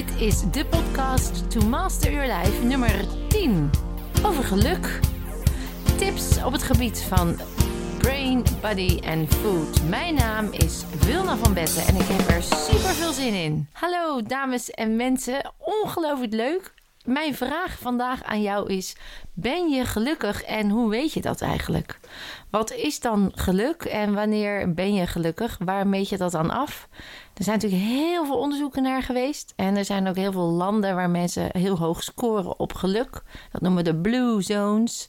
Dit is de podcast To Master Your Life nummer 10 over geluk. Tips op het gebied van brain, body en food. Mijn naam is Wilna van Betten en ik heb er super veel zin in. Hallo dames en mensen, ongelooflijk leuk. Mijn vraag vandaag aan jou is: ben je gelukkig en hoe weet je dat eigenlijk? Wat is dan geluk en wanneer ben je gelukkig? Waar meet je dat dan af? Er zijn natuurlijk heel veel onderzoeken naar geweest. En er zijn ook heel veel landen waar mensen heel hoog scoren op geluk. Dat noemen we de blue zones.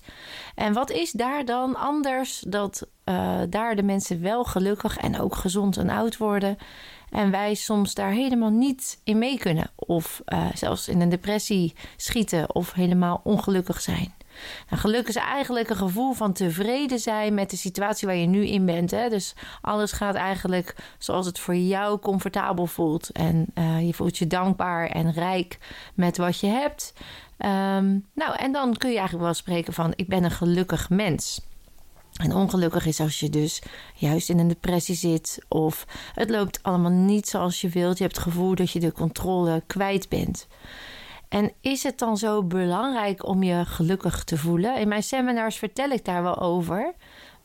En wat is daar dan anders dat uh, daar de mensen wel gelukkig en ook gezond en oud worden? En wij soms daar helemaal niet in mee kunnen. Of uh, zelfs in een depressie schieten of helemaal ongelukkig zijn. Nou, geluk is eigenlijk een gevoel van tevreden zijn met de situatie waar je nu in bent. Hè? Dus alles gaat eigenlijk zoals het voor jou comfortabel voelt. En uh, je voelt je dankbaar en rijk met wat je hebt. Um, nou, en dan kun je eigenlijk wel spreken van: ik ben een gelukkig mens. En ongelukkig is als je dus juist in een depressie zit of het loopt allemaal niet zoals je wilt. Je hebt het gevoel dat je de controle kwijt bent. En is het dan zo belangrijk om je gelukkig te voelen? In mijn seminars vertel ik daar wel over.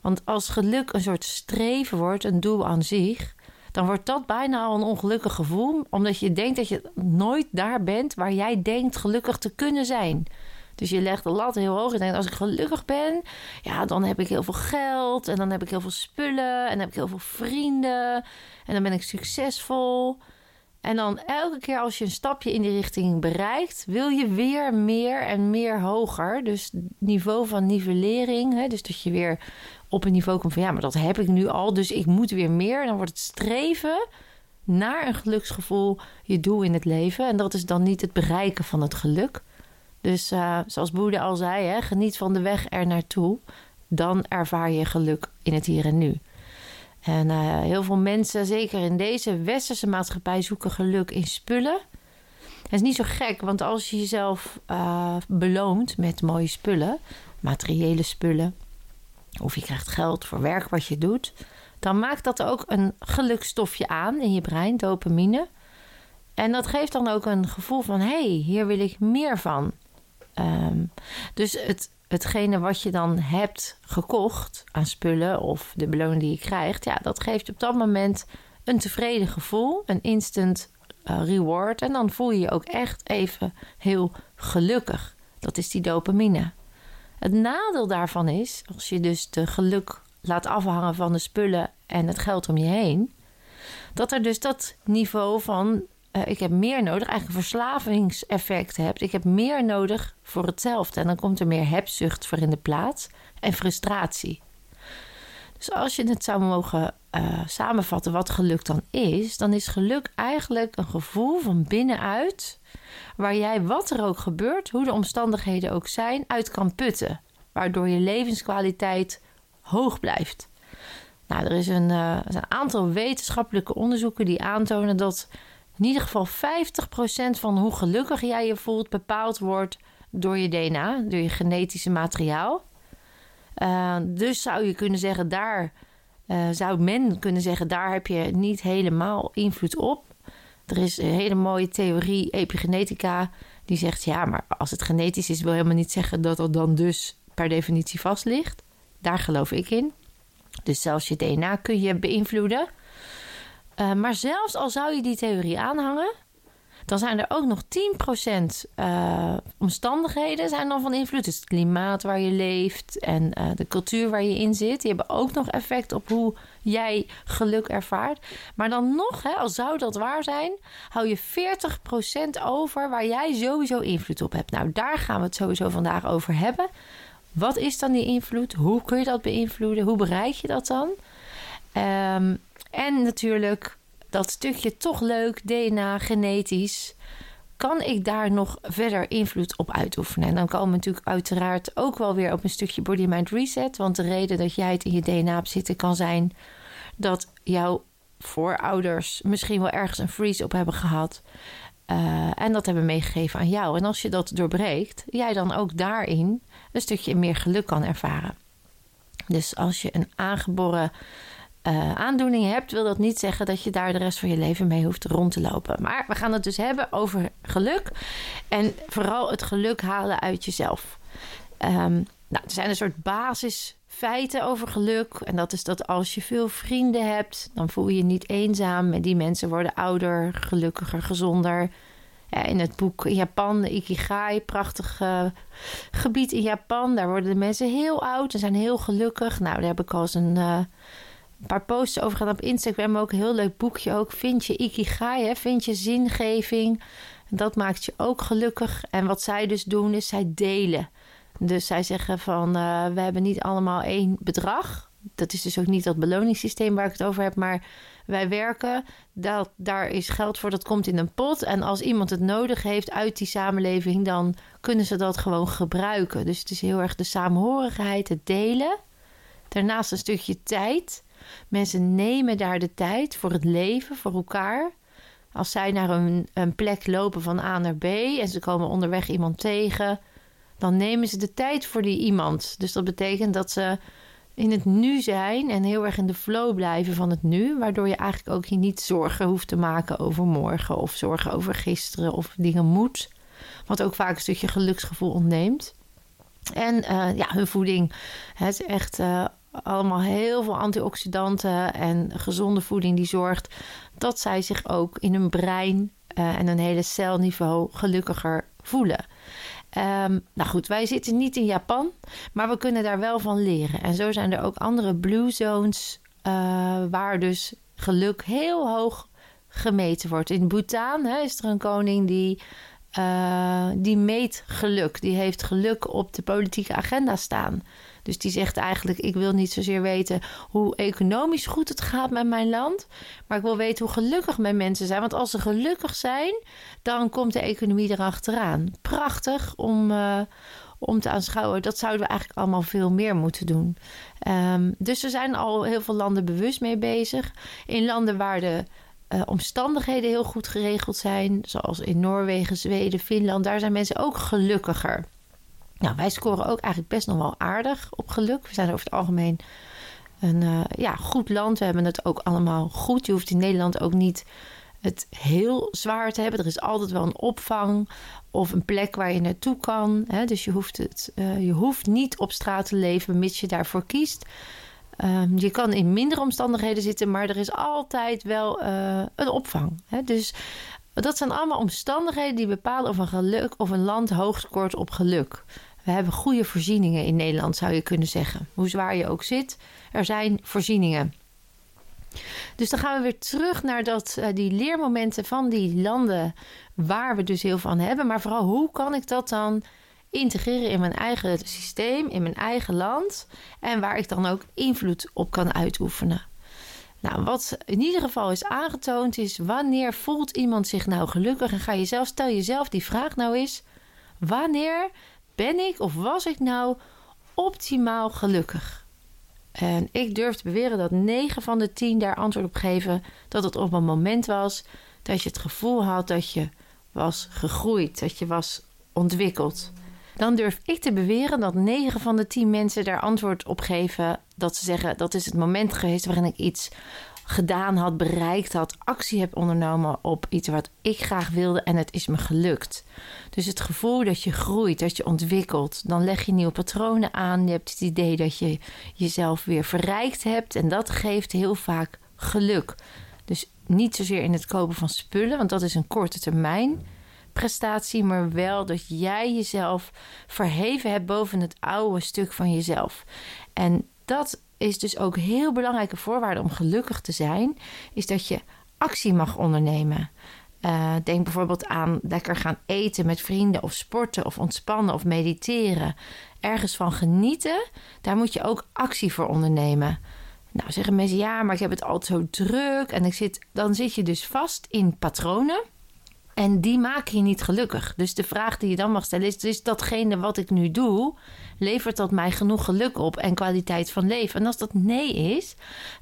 Want als geluk een soort streven wordt, een doel aan zich, dan wordt dat bijna al een ongelukkig gevoel, omdat je denkt dat je nooit daar bent waar jij denkt gelukkig te kunnen zijn. Dus je legt de lat heel hoog en denkt: als ik gelukkig ben, ja, dan heb ik heel veel geld en dan heb ik heel veel spullen en dan heb ik heel veel vrienden en dan ben ik succesvol. En dan elke keer als je een stapje in die richting bereikt, wil je weer meer en meer hoger. Dus niveau van nivellering. Hè? Dus dat je weer op een niveau komt van ja, maar dat heb ik nu al, dus ik moet weer meer. Dan wordt het streven naar een geluksgevoel je doel in het leven. En dat is dan niet het bereiken van het geluk. Dus uh, zoals Boeddha al zei, hè, geniet van de weg er naartoe. Dan ervaar je geluk in het hier en nu. En uh, heel veel mensen, zeker in deze westerse maatschappij, zoeken geluk in spullen. Het is niet zo gek, want als je jezelf uh, beloont met mooie spullen, materiële spullen, of je krijgt geld voor werk wat je doet, dan maakt dat ook een gelukstofje aan in je brein, dopamine. En dat geeft dan ook een gevoel van: hé, hey, hier wil ik meer van. Um, dus het, hetgene wat je dan hebt gekocht aan spullen of de beloning die je krijgt, ja, dat geeft op dat moment een tevreden gevoel, een instant uh, reward. En dan voel je je ook echt even heel gelukkig. Dat is die dopamine. Het nadeel daarvan is, als je dus de geluk laat afhangen van de spullen en het geld om je heen, dat er dus dat niveau van uh, ik heb meer nodig, eigenlijk een verslavingseffect hebt. Ik heb meer nodig voor hetzelfde. En dan komt er meer hebzucht voor in de plaats en frustratie. Dus als je het zou mogen uh, samenvatten wat geluk dan is, dan is geluk eigenlijk een gevoel van binnenuit, waar jij wat er ook gebeurt, hoe de omstandigheden ook zijn, uit kan putten. Waardoor je levenskwaliteit hoog blijft. Nou, er is een, zijn een aantal wetenschappelijke onderzoeken die aantonen dat in ieder geval 50% van hoe gelukkig jij je voelt bepaald wordt door je DNA, door je genetische materiaal. Uh, dus zou je kunnen zeggen, daar uh, zou men kunnen zeggen, daar heb je niet helemaal invloed op. Er is een hele mooie theorie, epigenetica, die zegt: ja, maar als het genetisch is, wil helemaal niet zeggen dat dat dan dus per definitie vast ligt. Daar geloof ik in. Dus zelfs je DNA kun je beïnvloeden. Uh, maar zelfs al zou je die theorie aanhangen, dan zijn er ook nog 10% uh, omstandigheden zijn dan van invloed. Dus het klimaat waar je leeft en uh, de cultuur waar je in zit. Die hebben ook nog effect op hoe jij geluk ervaart. Maar dan nog, hè, al zou dat waar zijn, hou je 40% over waar jij sowieso invloed op hebt. Nou, daar gaan we het sowieso vandaag over hebben. Wat is dan die invloed? Hoe kun je dat beïnvloeden? Hoe bereik je dat dan? Um, en natuurlijk dat stukje toch leuk, DNA, genetisch. Kan ik daar nog verder invloed op uitoefenen? En dan komen we natuurlijk uiteraard ook wel weer op een stukje body mind reset. Want de reden dat jij het in je DNA hebt zitten kan zijn dat jouw voorouders misschien wel ergens een freeze op hebben gehad. Uh, en dat hebben meegegeven aan jou. En als je dat doorbreekt, jij dan ook daarin een stukje meer geluk kan ervaren. Dus als je een aangeboren uh, aandoening hebt, wil dat niet zeggen dat je daar de rest van je leven mee hoeft rond te lopen. Maar we gaan het dus hebben over geluk. En vooral het geluk halen uit jezelf. Um, nou, er zijn een soort basisfeiten over geluk. En dat is dat als je veel vrienden hebt, dan voel je je niet eenzaam. En die mensen worden ouder, gelukkiger, gezonder. Ja, in het boek Japan, de Ikigai, prachtig uh, gebied in Japan. Daar worden de mensen heel oud en zijn heel gelukkig. Nou, daar heb ik al eens een, uh, een paar posts over gedaan op Instagram. Ook een heel leuk boekje ook. Vind je Ikigai, hè? vind je zingeving. Dat maakt je ook gelukkig. En wat zij dus doen, is zij delen. Dus zij zeggen van, uh, we hebben niet allemaal één bedrag. Dat is dus ook niet dat beloningssysteem waar ik het over heb, maar wij werken, dat, daar is geld voor, dat komt in een pot. En als iemand het nodig heeft uit die samenleving, dan kunnen ze dat gewoon gebruiken. Dus het is heel erg de saamhorigheid, het delen. Daarnaast een stukje tijd. Mensen nemen daar de tijd voor het leven, voor elkaar. Als zij naar een, een plek lopen van A naar B en ze komen onderweg iemand tegen, dan nemen ze de tijd voor die iemand. Dus dat betekent dat ze in het nu zijn en heel erg in de flow blijven van het nu, waardoor je eigenlijk ook je niet zorgen hoeft te maken over morgen of zorgen over gisteren of dingen moet, wat ook vaak een stukje geluksgevoel ontneemt. En uh, ja, hun voeding. Het is echt uh, allemaal heel veel antioxidanten en gezonde voeding die zorgt dat zij zich ook in hun brein uh, en een hele celniveau gelukkiger voelen. Um, nou goed, wij zitten niet in Japan, maar we kunnen daar wel van leren. En zo zijn er ook andere blue zones uh, waar dus geluk heel hoog gemeten wordt. In Bhutan hè, is er een koning die, uh, die meet geluk. Die heeft geluk op de politieke agenda staan. Dus die zegt eigenlijk: Ik wil niet zozeer weten hoe economisch goed het gaat met mijn land. Maar ik wil weten hoe gelukkig mijn mensen zijn. Want als ze gelukkig zijn, dan komt de economie erachteraan. Prachtig om. Uh, om te aanschouwen. Dat zouden we eigenlijk allemaal veel meer moeten doen. Um, dus er zijn al heel veel landen bewust mee bezig. In landen waar de uh, omstandigheden heel goed geregeld zijn, zoals in Noorwegen, Zweden, Finland, daar zijn mensen ook gelukkiger. Nou, wij scoren ook eigenlijk best nog wel aardig op geluk. We zijn over het algemeen een uh, ja, goed land. We hebben het ook allemaal goed. Je hoeft in Nederland ook niet het heel zwaar te hebben. Er is altijd wel een opvang of een plek waar je naartoe kan. Hè? Dus je hoeft, het, uh, je hoeft niet op straat te leven, mits je daarvoor kiest. Um, je kan in mindere omstandigheden zitten, maar er is altijd wel uh, een opvang. Hè? Dus dat zijn allemaal omstandigheden die bepalen of een geluk of een land hoog scoort op geluk. We hebben goede voorzieningen in Nederland, zou je kunnen zeggen. Hoe zwaar je ook zit, er zijn voorzieningen. Dus dan gaan we weer terug naar dat, uh, die leermomenten van die landen waar we dus heel veel van hebben. Maar vooral hoe kan ik dat dan integreren in mijn eigen systeem, in mijn eigen land. En waar ik dan ook invloed op kan uitoefenen. Nou, wat in ieder geval is aangetoond is wanneer voelt iemand zich nou gelukkig? En ga je zelf, stel jezelf die vraag nou eens. Wanneer ben ik of was ik nou optimaal gelukkig? En ik durf te beweren dat 9 van de 10 daar antwoord op geven dat het op een moment was dat je het gevoel had dat je was gegroeid, dat je was ontwikkeld. Dan durf ik te beweren dat 9 van de 10 mensen daar antwoord op geven dat ze zeggen dat is het moment geweest waarin ik iets gedaan had, bereikt had, actie heb ondernomen op iets wat ik graag wilde en het is me gelukt. Dus het gevoel dat je groeit, dat je ontwikkelt, dan leg je nieuwe patronen aan. Je hebt het idee dat je jezelf weer verrijkt hebt en dat geeft heel vaak geluk. Dus niet zozeer in het kopen van spullen, want dat is een korte termijn prestatie, maar wel dat jij jezelf verheven hebt boven het oude stuk van jezelf. En dat is dus ook heel belangrijke voorwaarde om gelukkig te zijn, is dat je actie mag ondernemen. Uh, denk bijvoorbeeld aan lekker gaan eten met vrienden of sporten of ontspannen of mediteren. Ergens van genieten, daar moet je ook actie voor ondernemen. Nou, zeggen mensen ja, maar ik heb het altijd zo druk en ik zit, dan zit je dus vast in patronen. En die maken je niet gelukkig. Dus de vraag die je dan mag stellen is: is datgene wat ik nu doe, levert dat mij genoeg geluk op en kwaliteit van leven? En als dat nee is,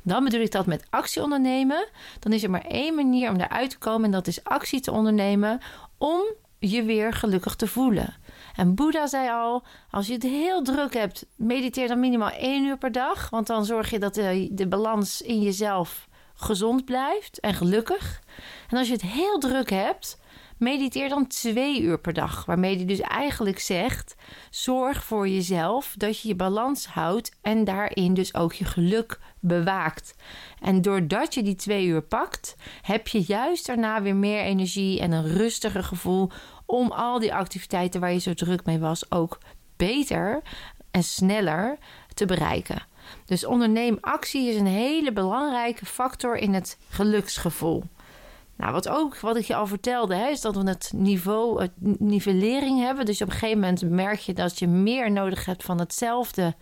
dan bedoel ik dat met actie ondernemen. Dan is er maar één manier om daaruit te komen en dat is actie te ondernemen om je weer gelukkig te voelen. En Boeddha zei al: als je het heel druk hebt, mediteer dan minimaal één uur per dag. Want dan zorg je dat de, de balans in jezelf gezond blijft en gelukkig. En als je het heel druk hebt, mediteer dan twee uur per dag. Waarmee hij dus eigenlijk zegt: zorg voor jezelf dat je je balans houdt en daarin dus ook je geluk bewaakt. En doordat je die twee uur pakt, heb je juist daarna weer meer energie en een rustiger gevoel om al die activiteiten waar je zo druk mee was ook beter en sneller te bereiken. Dus onderneem actie is een hele belangrijke factor in het geluksgevoel. Nou, wat ook, wat ik je al vertelde, hè, is dat we het niveau, het nivellering hebben. Dus op een gegeven moment merk je dat je meer nodig hebt van hetzelfde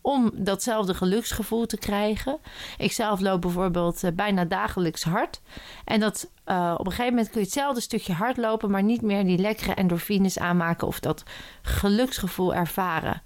om datzelfde geluksgevoel te krijgen. Ik zelf loop bijvoorbeeld uh, bijna dagelijks hard. En dat uh, op een gegeven moment kun je hetzelfde stukje hard lopen, maar niet meer die lekkere endorfines aanmaken of dat geluksgevoel ervaren.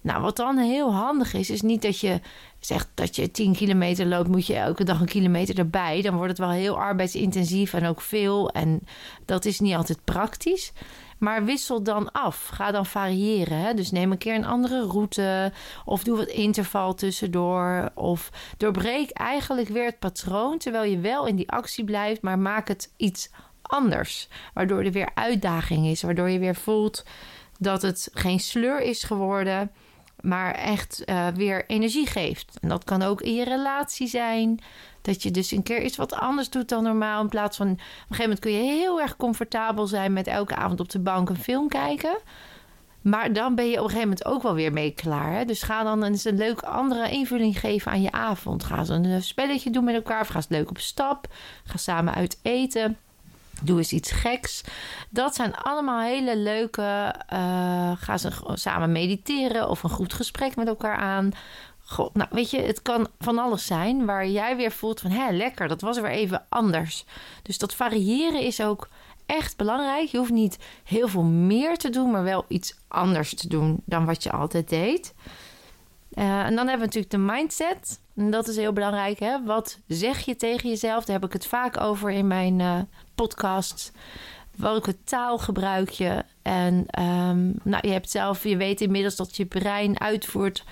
Nou, wat dan heel handig is, is niet dat je zegt dat je 10 kilometer loopt, moet je elke dag een kilometer erbij. Dan wordt het wel heel arbeidsintensief en ook veel. En dat is niet altijd praktisch. Maar wissel dan af. Ga dan variëren. Hè? Dus neem een keer een andere route. Of doe wat interval tussendoor. Of doorbreek eigenlijk weer het patroon. Terwijl je wel in die actie blijft. Maar maak het iets anders. Waardoor er weer uitdaging is. Waardoor je weer voelt dat het geen sleur is geworden maar echt uh, weer energie geeft. En dat kan ook in je relatie zijn. Dat je dus een keer iets wat anders doet dan normaal. In plaats van op een gegeven moment kun je heel erg comfortabel zijn met elke avond op de bank een film kijken. Maar dan ben je op een gegeven moment ook wel weer mee klaar. Hè? Dus ga dan eens een leuke andere invulling geven aan je avond. Ga eens een spelletje doen met elkaar. Of ga eens leuk op stap. Ga samen uit eten. Doe eens iets geks. Dat zijn allemaal hele leuke. Uh, ga ze samen mediteren of een goed gesprek met elkaar aan. God, nou, weet je, het kan van alles zijn waar jij weer voelt van hé, lekker, dat was weer even anders. Dus dat variëren is ook echt belangrijk. Je hoeft niet heel veel meer te doen, maar wel iets anders te doen dan wat je altijd deed. Uh, en dan hebben we natuurlijk de mindset. En dat is heel belangrijk. Hè? Wat zeg je tegen jezelf? Daar heb ik het vaak over in mijn uh, podcast. Welke taal gebruik je? En um, nou, je hebt zelf, je weet inmiddels dat je brein uitvoert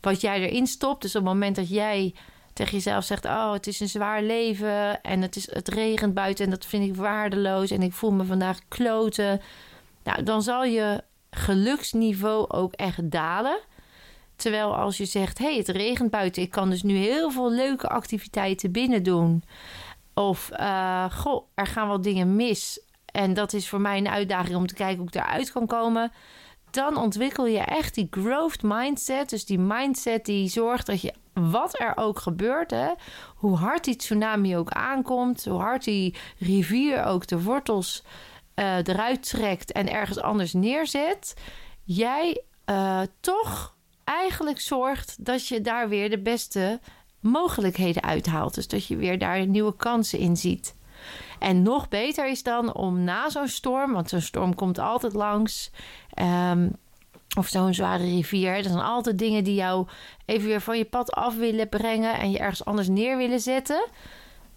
wat jij erin stopt. Dus op het moment dat jij tegen jezelf zegt: Oh, het is een zwaar leven en het, is, het regent buiten en dat vind ik waardeloos en ik voel me vandaag kloten. Nou, dan zal je geluksniveau ook echt dalen. Terwijl als je zegt: hey, het regent buiten, ik kan dus nu heel veel leuke activiteiten binnen doen. Of uh, goh, er gaan wel dingen mis. En dat is voor mij een uitdaging om te kijken hoe ik daaruit kan komen. Dan ontwikkel je echt die growth mindset. Dus die mindset die zorgt dat je wat er ook gebeurt, hè, hoe hard die tsunami ook aankomt, hoe hard die rivier ook de wortels uh, eruit trekt en ergens anders neerzet, jij uh, toch eigenlijk zorgt dat je daar weer de beste mogelijkheden uithaalt. Dus dat je weer daar nieuwe kansen in ziet. En nog beter is dan om na zo'n storm, want zo'n storm komt altijd langs. Um, of zo'n zware rivier. Dat zijn altijd dingen die jou even weer van je pad af willen brengen en je ergens anders neer willen zetten.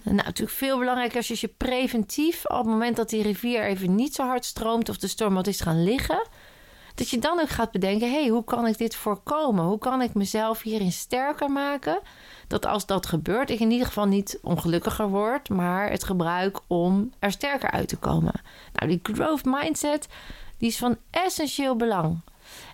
Nou, natuurlijk veel belangrijker als je je preventief, op het moment dat die rivier even niet zo hard stroomt of de storm wat is gaan liggen, dat je dan ook gaat bedenken: hé, hey, hoe kan ik dit voorkomen? Hoe kan ik mezelf hierin sterker maken? Dat als dat gebeurt, ik in ieder geval niet ongelukkiger word, maar het gebruik om er sterker uit te komen. Nou, die growth mindset, die is van essentieel belang.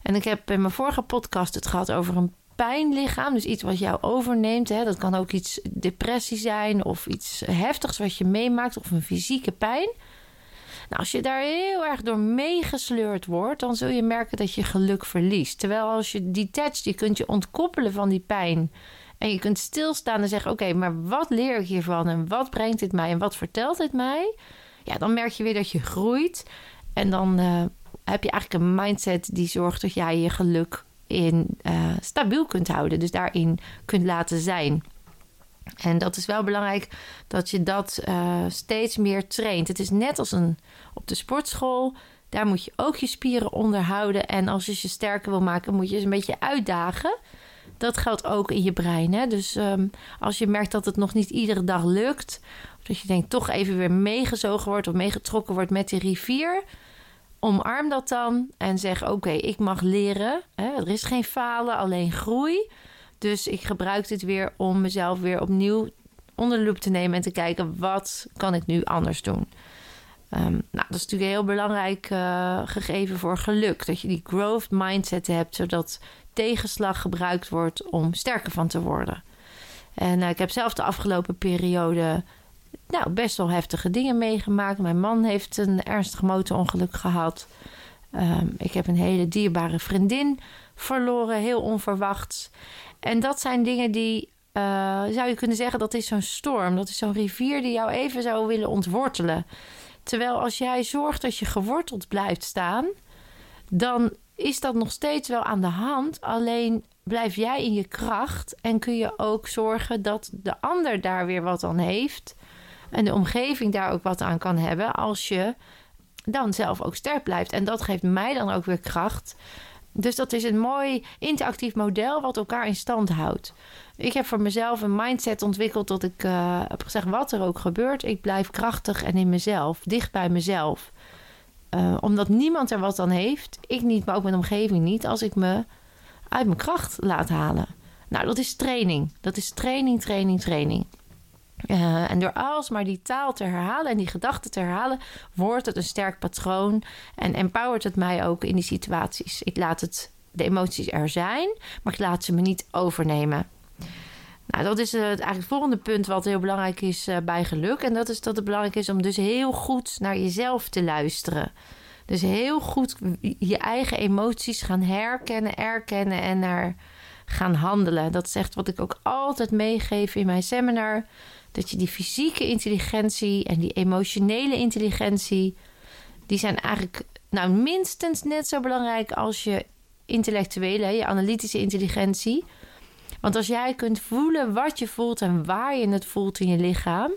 En ik heb in mijn vorige podcast het gehad over een pijnlichaam. Dus iets wat jou overneemt. Hè. Dat kan ook iets depressie zijn of iets heftigs wat je meemaakt of een fysieke pijn. Nou, als je daar heel erg door meegesleurd wordt, dan zul je merken dat je geluk verliest. Terwijl als je detached, je kunt je ontkoppelen van die pijn. En je kunt stilstaan en zeggen: Oké, maar wat leer ik hiervan? En wat brengt dit mij? En wat vertelt dit mij? Ja, dan merk je weer dat je groeit. En dan uh, heb je eigenlijk een mindset die zorgt dat jij je geluk in uh, stabiel kunt houden. Dus daarin kunt laten zijn. En dat is wel belangrijk dat je dat uh, steeds meer traint. Het is net als een, op de sportschool. Daar moet je ook je spieren onderhouden. En als je ze sterker wil maken, moet je ze een beetje uitdagen. Dat geldt ook in je brein. Hè? Dus um, als je merkt dat het nog niet iedere dag lukt. Of dat je denkt toch even weer meegezogen wordt of meegetrokken wordt met die rivier omarm dat dan en zeg: Oké, ik mag leren. Hè? Er is geen falen, alleen groei. Dus ik gebruik dit weer om mezelf weer opnieuw onder de loep te nemen en te kijken: wat kan ik nu anders doen? Um, nou, dat is natuurlijk een heel belangrijk uh, gegeven voor geluk. Dat je die growth mindset hebt, zodat tegenslag gebruikt wordt om sterker van te worden. En uh, ik heb zelf de afgelopen periode nou, best wel heftige dingen meegemaakt. Mijn man heeft een ernstig motorongeluk gehad. Um, ik heb een hele dierbare vriendin verloren, heel onverwachts. En dat zijn dingen die, uh, zou je kunnen zeggen, dat is zo'n storm. Dat is zo'n rivier die jou even zou willen ontwortelen. Terwijl als jij zorgt dat je geworteld blijft staan, dan is dat nog steeds wel aan de hand. Alleen blijf jij in je kracht en kun je ook zorgen dat de ander daar weer wat aan heeft. En de omgeving daar ook wat aan kan hebben als je dan zelf ook sterk blijft. En dat geeft mij dan ook weer kracht. Dus dat is een mooi interactief model wat elkaar in stand houdt. Ik heb voor mezelf een mindset ontwikkeld dat ik uh, heb gezegd: wat er ook gebeurt, ik blijf krachtig en in mezelf, dicht bij mezelf. Uh, omdat niemand er wat aan heeft, ik niet, maar ook mijn omgeving niet, als ik me uit mijn kracht laat halen. Nou, dat is training. Dat is training, training, training. Uh, en door alsmaar die taal te herhalen en die gedachten te herhalen, wordt het een sterk patroon en empowert het mij ook in die situaties. Ik laat het, de emoties er zijn, maar ik laat ze me niet overnemen. Nou, dat is uh, het eigenlijk volgende punt wat heel belangrijk is uh, bij geluk. En dat is dat het belangrijk is om dus heel goed naar jezelf te luisteren. Dus heel goed je eigen emoties gaan herkennen, erkennen en naar gaan handelen. Dat is echt wat ik ook altijd meegeef in mijn seminar. Dat je die fysieke intelligentie en die emotionele intelligentie, die zijn eigenlijk nou minstens net zo belangrijk als je intellectuele, je analytische intelligentie. Want als jij kunt voelen wat je voelt en waar je het voelt in je lichaam,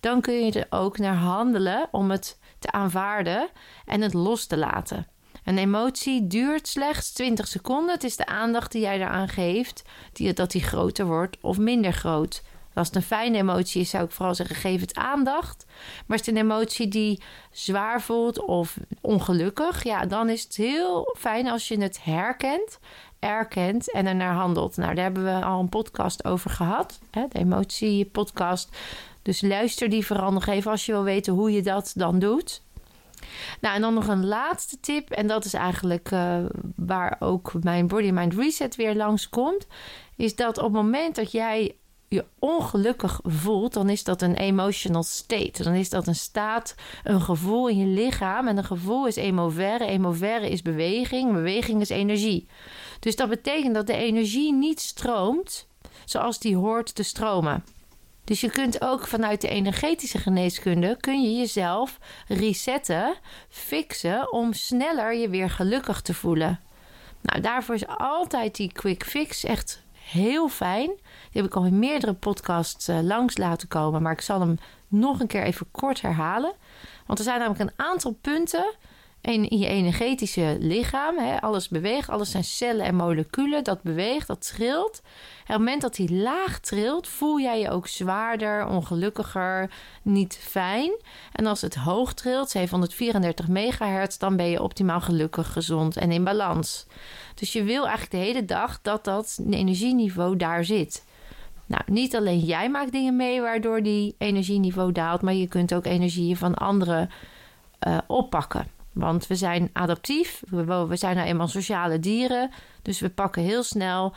dan kun je er ook naar handelen om het te aanvaarden en het los te laten. Een emotie duurt slechts 20 seconden. Het is de aandacht die jij eraan geeft, die, dat die groter wordt of minder groot. Als het een fijne emotie is, zou ik vooral zeggen: geef het aandacht. Maar is het een emotie die zwaar voelt of ongelukkig, ja, dan is het heel fijn als je het herkent, erkent en ernaar handelt. Nou, daar hebben we al een podcast over gehad, hè, de emotie-podcast. Dus luister die nog even als je wil weten hoe je dat dan doet. Nou, en dan nog een laatste tip. En dat is eigenlijk uh, waar ook mijn Body Mind Reset weer langskomt. Is dat op het moment dat jij je ongelukkig voelt, dan is dat een emotional state. Dan is dat een staat, een gevoel in je lichaam. En een gevoel is emovere. Emovere is beweging. Beweging is energie. Dus dat betekent dat de energie niet stroomt zoals die hoort te stromen. Dus je kunt ook vanuit de energetische geneeskunde kun je jezelf resetten, fixen om sneller je weer gelukkig te voelen. Nou, daarvoor is altijd die quick fix echt heel fijn. Die heb ik al in meerdere podcasts uh, langs laten komen, maar ik zal hem nog een keer even kort herhalen. Want er zijn namelijk een aantal punten in je energetische lichaam. Hè, alles beweegt, alles zijn cellen en moleculen. Dat beweegt, dat trilt. En op het moment dat die laag trilt, voel jij je ook zwaarder, ongelukkiger, niet fijn. En als het hoog trilt, 734 megahertz, dan ben je optimaal gelukkig, gezond en in balans. Dus je wil eigenlijk de hele dag dat dat energieniveau daar zit. Nou, niet alleen jij maakt dingen mee waardoor die energieniveau daalt, maar je kunt ook energieën van anderen uh, oppakken. Want we zijn adaptief, we, zijn nou eenmaal sociale dieren, dus we pakken heel snel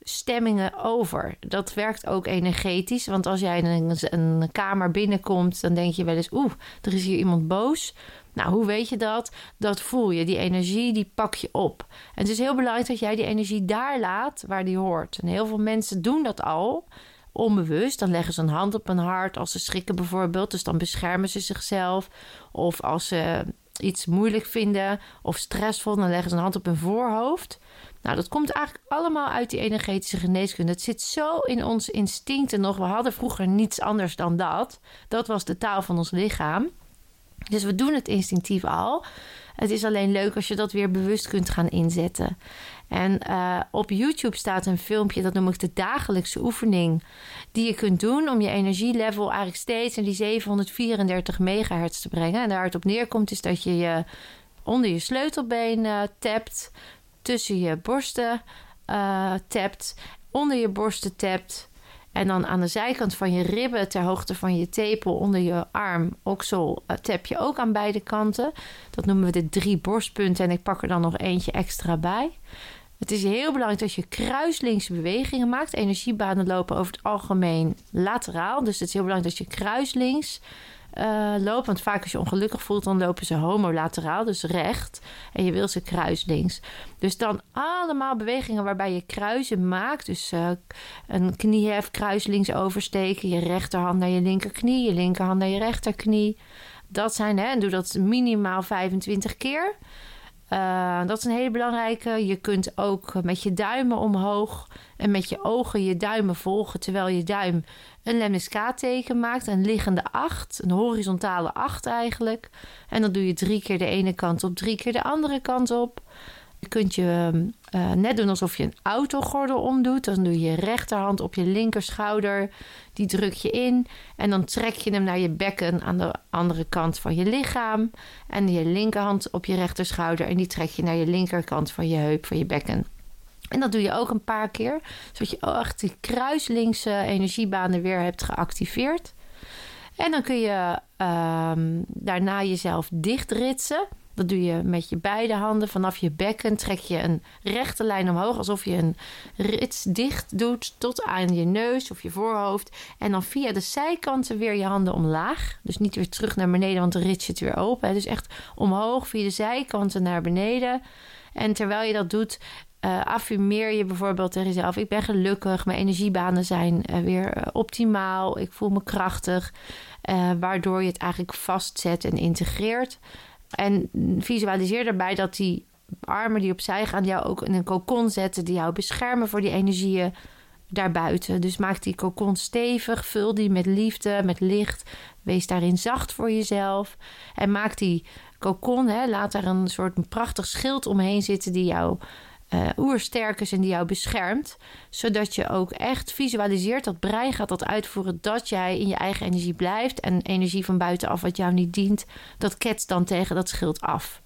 stemmingen over. Dat werkt ook energetisch, want als jij een, een kamer binnenkomt, dan denk je wel eens, oeh, er is hier iemand boos. Nou, hoe weet je dat? Dat voel je. Die energie, die pak je op. En het is heel belangrijk dat jij die energie daar laat waar die hoort. En heel veel mensen doen dat al onbewust. Dan leggen ze een hand op hun hart als ze schrikken bijvoorbeeld. Dus dan beschermen ze zichzelf. Of als ze iets moeilijk vinden of stressvol, dan leggen ze een hand op hun voorhoofd. Nou, dat komt eigenlijk allemaal uit die energetische geneeskunde. Het zit zo in ons instincten nog. We hadden vroeger niets anders dan dat. Dat was de taal van ons lichaam. Dus we doen het instinctief al. Het is alleen leuk als je dat weer bewust kunt gaan inzetten. En uh, op YouTube staat een filmpje, dat noem ik de dagelijkse oefening, die je kunt doen om je energielevel eigenlijk steeds in die 734 megahertz te brengen. En daar het op neerkomt is dat je je onder je sleutelbeen uh, tapt, tussen je borsten uh, tapt, onder je borsten tapt. En dan aan de zijkant van je ribben, ter hoogte van je tepel, onder je arm, oksel, tap je ook aan beide kanten. Dat noemen we de drie borstpunten. En ik pak er dan nog eentje extra bij. Het is heel belangrijk dat je kruislinkse bewegingen maakt. Energiebanen lopen over het algemeen lateraal. Dus het is heel belangrijk dat je kruislinks uh, loopt. Want vaak als je ongelukkig voelt, dan lopen ze homolateraal, dus recht. En je wil ze kruislinks. Dus dan allemaal bewegingen waarbij je kruisen maakt. Dus uh, een kniehef kruislinks oversteken. Je rechterhand naar je linkerknie, je linkerhand naar je rechterknie. Dat zijn, hè, en doe dat minimaal 25 keer. Uh, dat is een hele belangrijke. Je kunt ook met je duimen omhoog en met je ogen je duimen volgen terwijl je duim een lemniscaat-teken maakt. Een liggende acht, een horizontale acht eigenlijk. En dan doe je drie keer de ene kant op, drie keer de andere kant op. Je kunt je uh, net doen alsof je een autogordel omdoet. Dan doe je je rechterhand op je linkerschouder. Die druk je in. En dan trek je hem naar je bekken aan de andere kant van je lichaam. En je linkerhand op je rechterschouder. En die trek je naar je linkerkant van je heup, van je bekken. En dat doe je ook een paar keer. Zodat je echt die kruislinkse energiebanen weer hebt geactiveerd. En dan kun je um, daarna jezelf dichtritsen. Dat doe je met je beide handen. Vanaf je bekken trek je een rechte lijn omhoog. Alsof je een rits dicht doet tot aan je neus of je voorhoofd. En dan via de zijkanten weer je handen omlaag. Dus niet weer terug naar beneden, want de rits zit weer open. Dus echt omhoog via de zijkanten naar beneden. En terwijl je dat doet, uh, affirmeer je bijvoorbeeld tegen jezelf: Ik ben gelukkig, mijn energiebanen zijn uh, weer uh, optimaal, ik voel me krachtig. waardoor je het eigenlijk vastzet en integreert. En visualiseer daarbij dat die armen die opzij gaan jou ook in een kokon zetten, die jou beschermen voor die energieën daarbuiten. Dus maak die kokon stevig, vul die met liefde, met licht. Wees daarin zacht voor jezelf. En maak die kokon, hè, laat daar een soort prachtig schild omheen zitten die jou uh, oersterk is en die jou beschermt. Zodat je ook echt visualiseert dat brein gaat dat uitvoeren dat jij in je eigen energie blijft. En energie van buitenaf wat jou niet dient, dat ketst dan tegen dat schild af.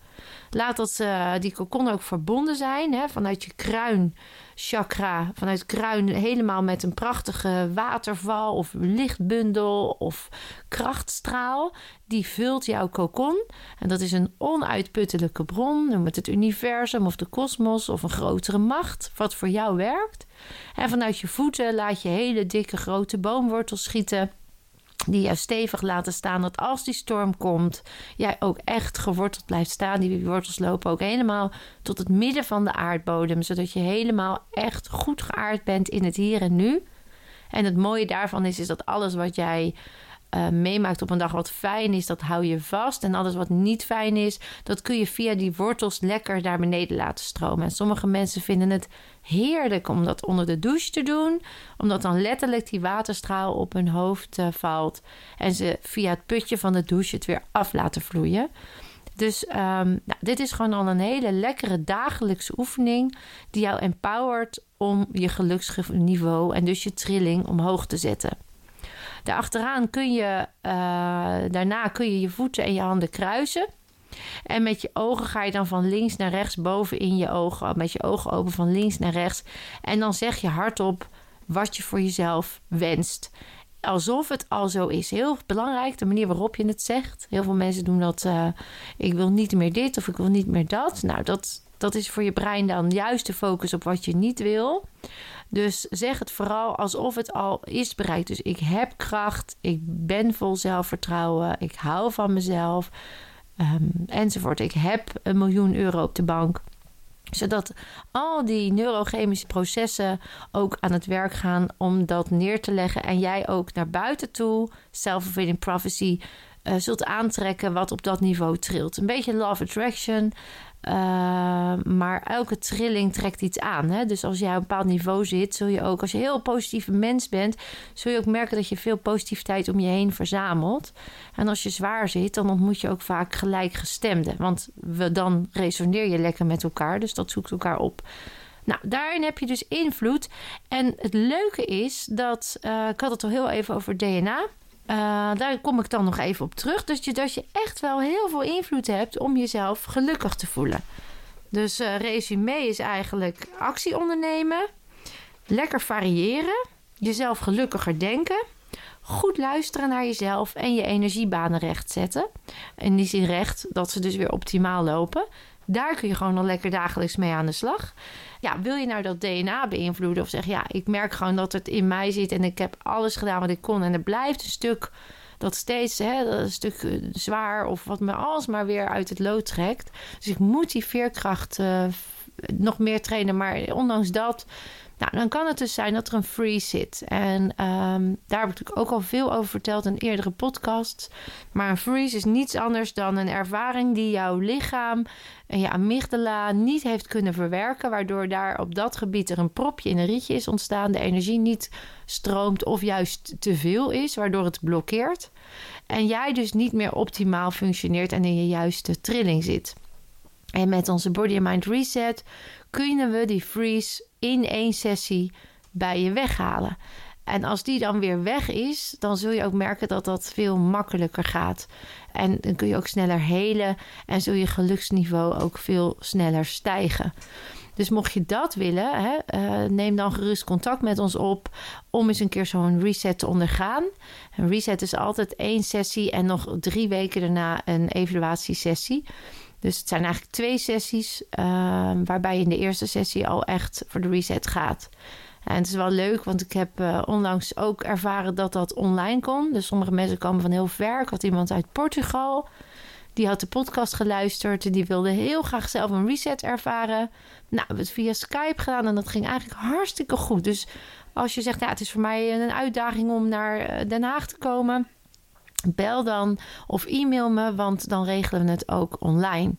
Laat dat, uh, die kokon ook verbonden zijn hè, vanuit je kruin chakra vanuit kruin helemaal met een prachtige waterval of lichtbundel of krachtstraal. Die vult jouw kokon. En dat is een onuitputtelijke bron. Noem het het universum of de kosmos of een grotere macht. Wat voor jou werkt. En vanuit je voeten laat je hele dikke grote boomwortels schieten die jou stevig laten staan. Dat als die storm komt, jij ook echt geworteld blijft staan. Die wortels lopen ook helemaal tot het midden van de aardbodem. Zodat je helemaal echt goed geaard bent in het hier en nu. En het mooie daarvan is, is dat alles wat jij uh, meemaakt op een dag wat fijn is, dat hou je vast. En alles wat niet fijn is, dat kun je via die wortels lekker naar beneden laten stromen. En sommige mensen vinden het heerlijk om dat onder de douche te doen, omdat dan letterlijk die waterstraal op hun hoofd uh, valt. En ze via het putje van de douche het weer af laten vloeien. Dus um, nou, dit is gewoon al een hele lekkere dagelijkse oefening die jou empowert om je geluksniveau en dus je trilling omhoog te zetten. Daarachteraan kun je, uh, daarna kun je je voeten en je handen kruisen. En met je ogen ga je dan van links naar rechts boven in je ogen. Met je ogen open van links naar rechts. En dan zeg je hardop wat je voor jezelf wenst. Alsof het al zo is. Heel belangrijk, de manier waarop je het zegt. Heel veel mensen doen dat. Uh, ik wil niet meer dit of ik wil niet meer dat. Nou, dat, dat is voor je brein dan juist de focus op wat je niet wil. Dus zeg het vooral alsof het al is bereikt. Dus ik heb kracht, ik ben vol zelfvertrouwen, ik hou van mezelf, um, enzovoort. Ik heb een miljoen euro op de bank zodat al die neurochemische processen ook aan het werk gaan om dat neer te leggen. En jij ook naar buiten toe, self-fulfilling prophecy, uh, zult aantrekken wat op dat niveau trilt. Een beetje love attraction. Uh, maar elke trilling trekt iets aan. Hè? Dus als jij op een bepaald niveau zit, zul je ook, als je een heel positieve mens bent, zul je ook merken dat je veel positiviteit om je heen verzamelt. En als je zwaar zit, dan ontmoet je ook vaak gelijkgestemden. Want dan resoneer je lekker met elkaar. Dus dat zoekt elkaar op. Nou, daarin heb je dus invloed. En het leuke is dat, uh, ik had het al heel even over DNA. Uh, daar kom ik dan nog even op terug. Dus je, dat je echt wel heel veel invloed hebt om jezelf gelukkig te voelen. Dus uh, resume is eigenlijk actie ondernemen, lekker variëren, jezelf gelukkiger denken, goed luisteren naar jezelf en je energiebanen recht zetten. In die zin recht dat ze dus weer optimaal lopen. Daar kun je gewoon al lekker dagelijks mee aan de slag. Ja, wil je nou dat DNA beïnvloeden of zeg ja, ik merk gewoon dat het in mij zit en ik heb alles gedaan wat ik kon en er blijft een stuk dat steeds hè, dat een stuk eh, zwaar of wat me alsmaar weer uit het lood trekt. Dus ik moet die veerkracht uh, nog meer trainen, maar ondanks dat nou, dan kan het dus zijn dat er een freeze zit. En um, daar heb ik ook al veel over verteld in eerdere podcasts. Maar een freeze is niets anders dan een ervaring die jouw lichaam en je amygdala niet heeft kunnen verwerken. Waardoor daar op dat gebied er een propje in een rietje is ontstaan. De energie niet stroomt of juist te veel is, waardoor het blokkeert. En jij dus niet meer optimaal functioneert en in je juiste trilling zit. En met onze Body and Mind Reset kunnen we die freeze in één sessie bij je weghalen. En als die dan weer weg is, dan zul je ook merken dat dat veel makkelijker gaat. En dan kun je ook sneller helen en zul je geluksniveau ook veel sneller stijgen. Dus mocht je dat willen, hè, uh, neem dan gerust contact met ons op om eens een keer zo'n reset te ondergaan. Een reset is altijd één sessie en nog drie weken daarna een evaluatiesessie. Dus het zijn eigenlijk twee sessies, ehm, waarbij je in de eerste sessie al echt voor de reset gaat. En het is wel leuk, want ik heb uh, onlangs ook ervaren dat dat online kon. Dus sommige mensen komen van heel ver. Ik had iemand uit Portugal, die had de podcast geluisterd. En die wilde heel graag zelf een reset ervaren. Nou, we het via Skype gedaan en dat ging eigenlijk hartstikke goed. Dus als je zegt, ja, het is voor mij een uitdaging om naar eh, Den Haag te komen Bel dan of e-mail me, want dan regelen we het ook online.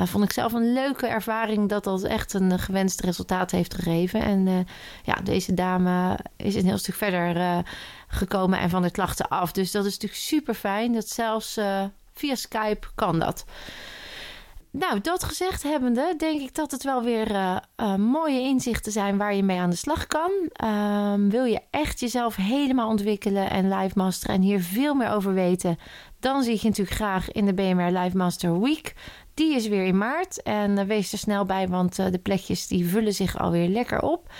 Uh, vond ik zelf een leuke ervaring dat dat echt een gewenst resultaat heeft gegeven. En uh, ja, deze dame is een heel stuk verder uh, gekomen en van de klachten af. Dus dat is natuurlijk super fijn. Dat zelfs via Skype kan dat. Nou, dat gezegd hebbende, denk ik dat het wel weer uh, uh, mooie inzichten zijn waar je mee aan de slag kan. Um, wil je echt jezelf helemaal ontwikkelen en live masteren en hier veel meer over weten, dan zie ik je natuurlijk graag in de BMR Live Master Week. Die is weer in maart en uh, wees er snel bij, want de plekjes die vullen zich alweer lekker op.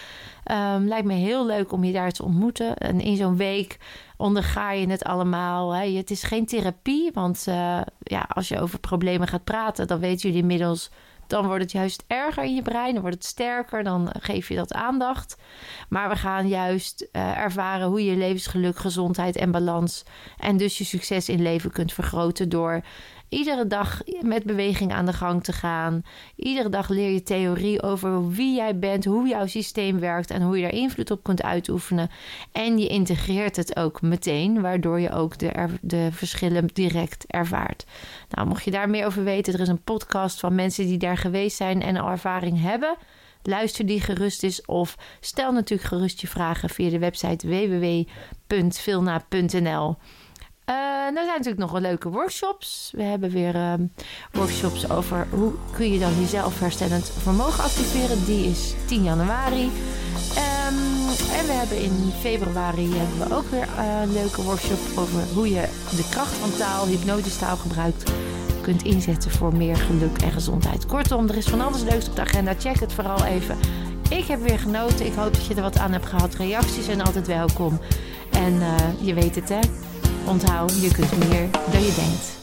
Um, lijkt me heel leuk om je daar te ontmoeten. En in zo'n week onderga je het allemaal. Hè. Het is geen therapie, want uh, ja, als je over problemen gaat praten, dan weten jullie inmiddels. Dan wordt het juist erger in je brein, dan wordt het sterker, dan geef je dat aandacht. Maar we gaan juist uh, ervaren hoe je levensgeluk, gezondheid en balans en dus je succes in leven kunt vergroten door iedere dag met beweging aan de gang te gaan. Iedere dag leer je theorie over wie jij bent, hoe jouw systeem werkt en hoe je daar invloed op kunt uitoefenen. En je integreert het ook meteen, waardoor je ook de, de verschillen direct ervaart. Nou, mocht je daar meer over weten, er is een podcast van mensen die daar geweest zijn en al ervaring hebben. Luister die gerust eens of stel natuurlijk gerust je vragen via de website www.vilna.nl. Uh, er zijn natuurlijk nog wel leuke workshops. We hebben weer uh, workshops over hoe kun je dan jezelf herstellend vermogen activeren. Die is 10 januari. Um, en we hebben in februari hebben we ook weer uh, een leuke workshop over hoe je de kracht van taal, hypnotische taal gebruikt, kunt inzetten voor meer geluk en gezondheid. Kortom, er is van alles leuks op de agenda. Check het vooral even. Ik heb weer genoten. Ik hoop dat je er wat aan hebt gehad. Reacties zijn altijd welkom. En je weet het hè. Onthoud, je kunt meer dan je denkt.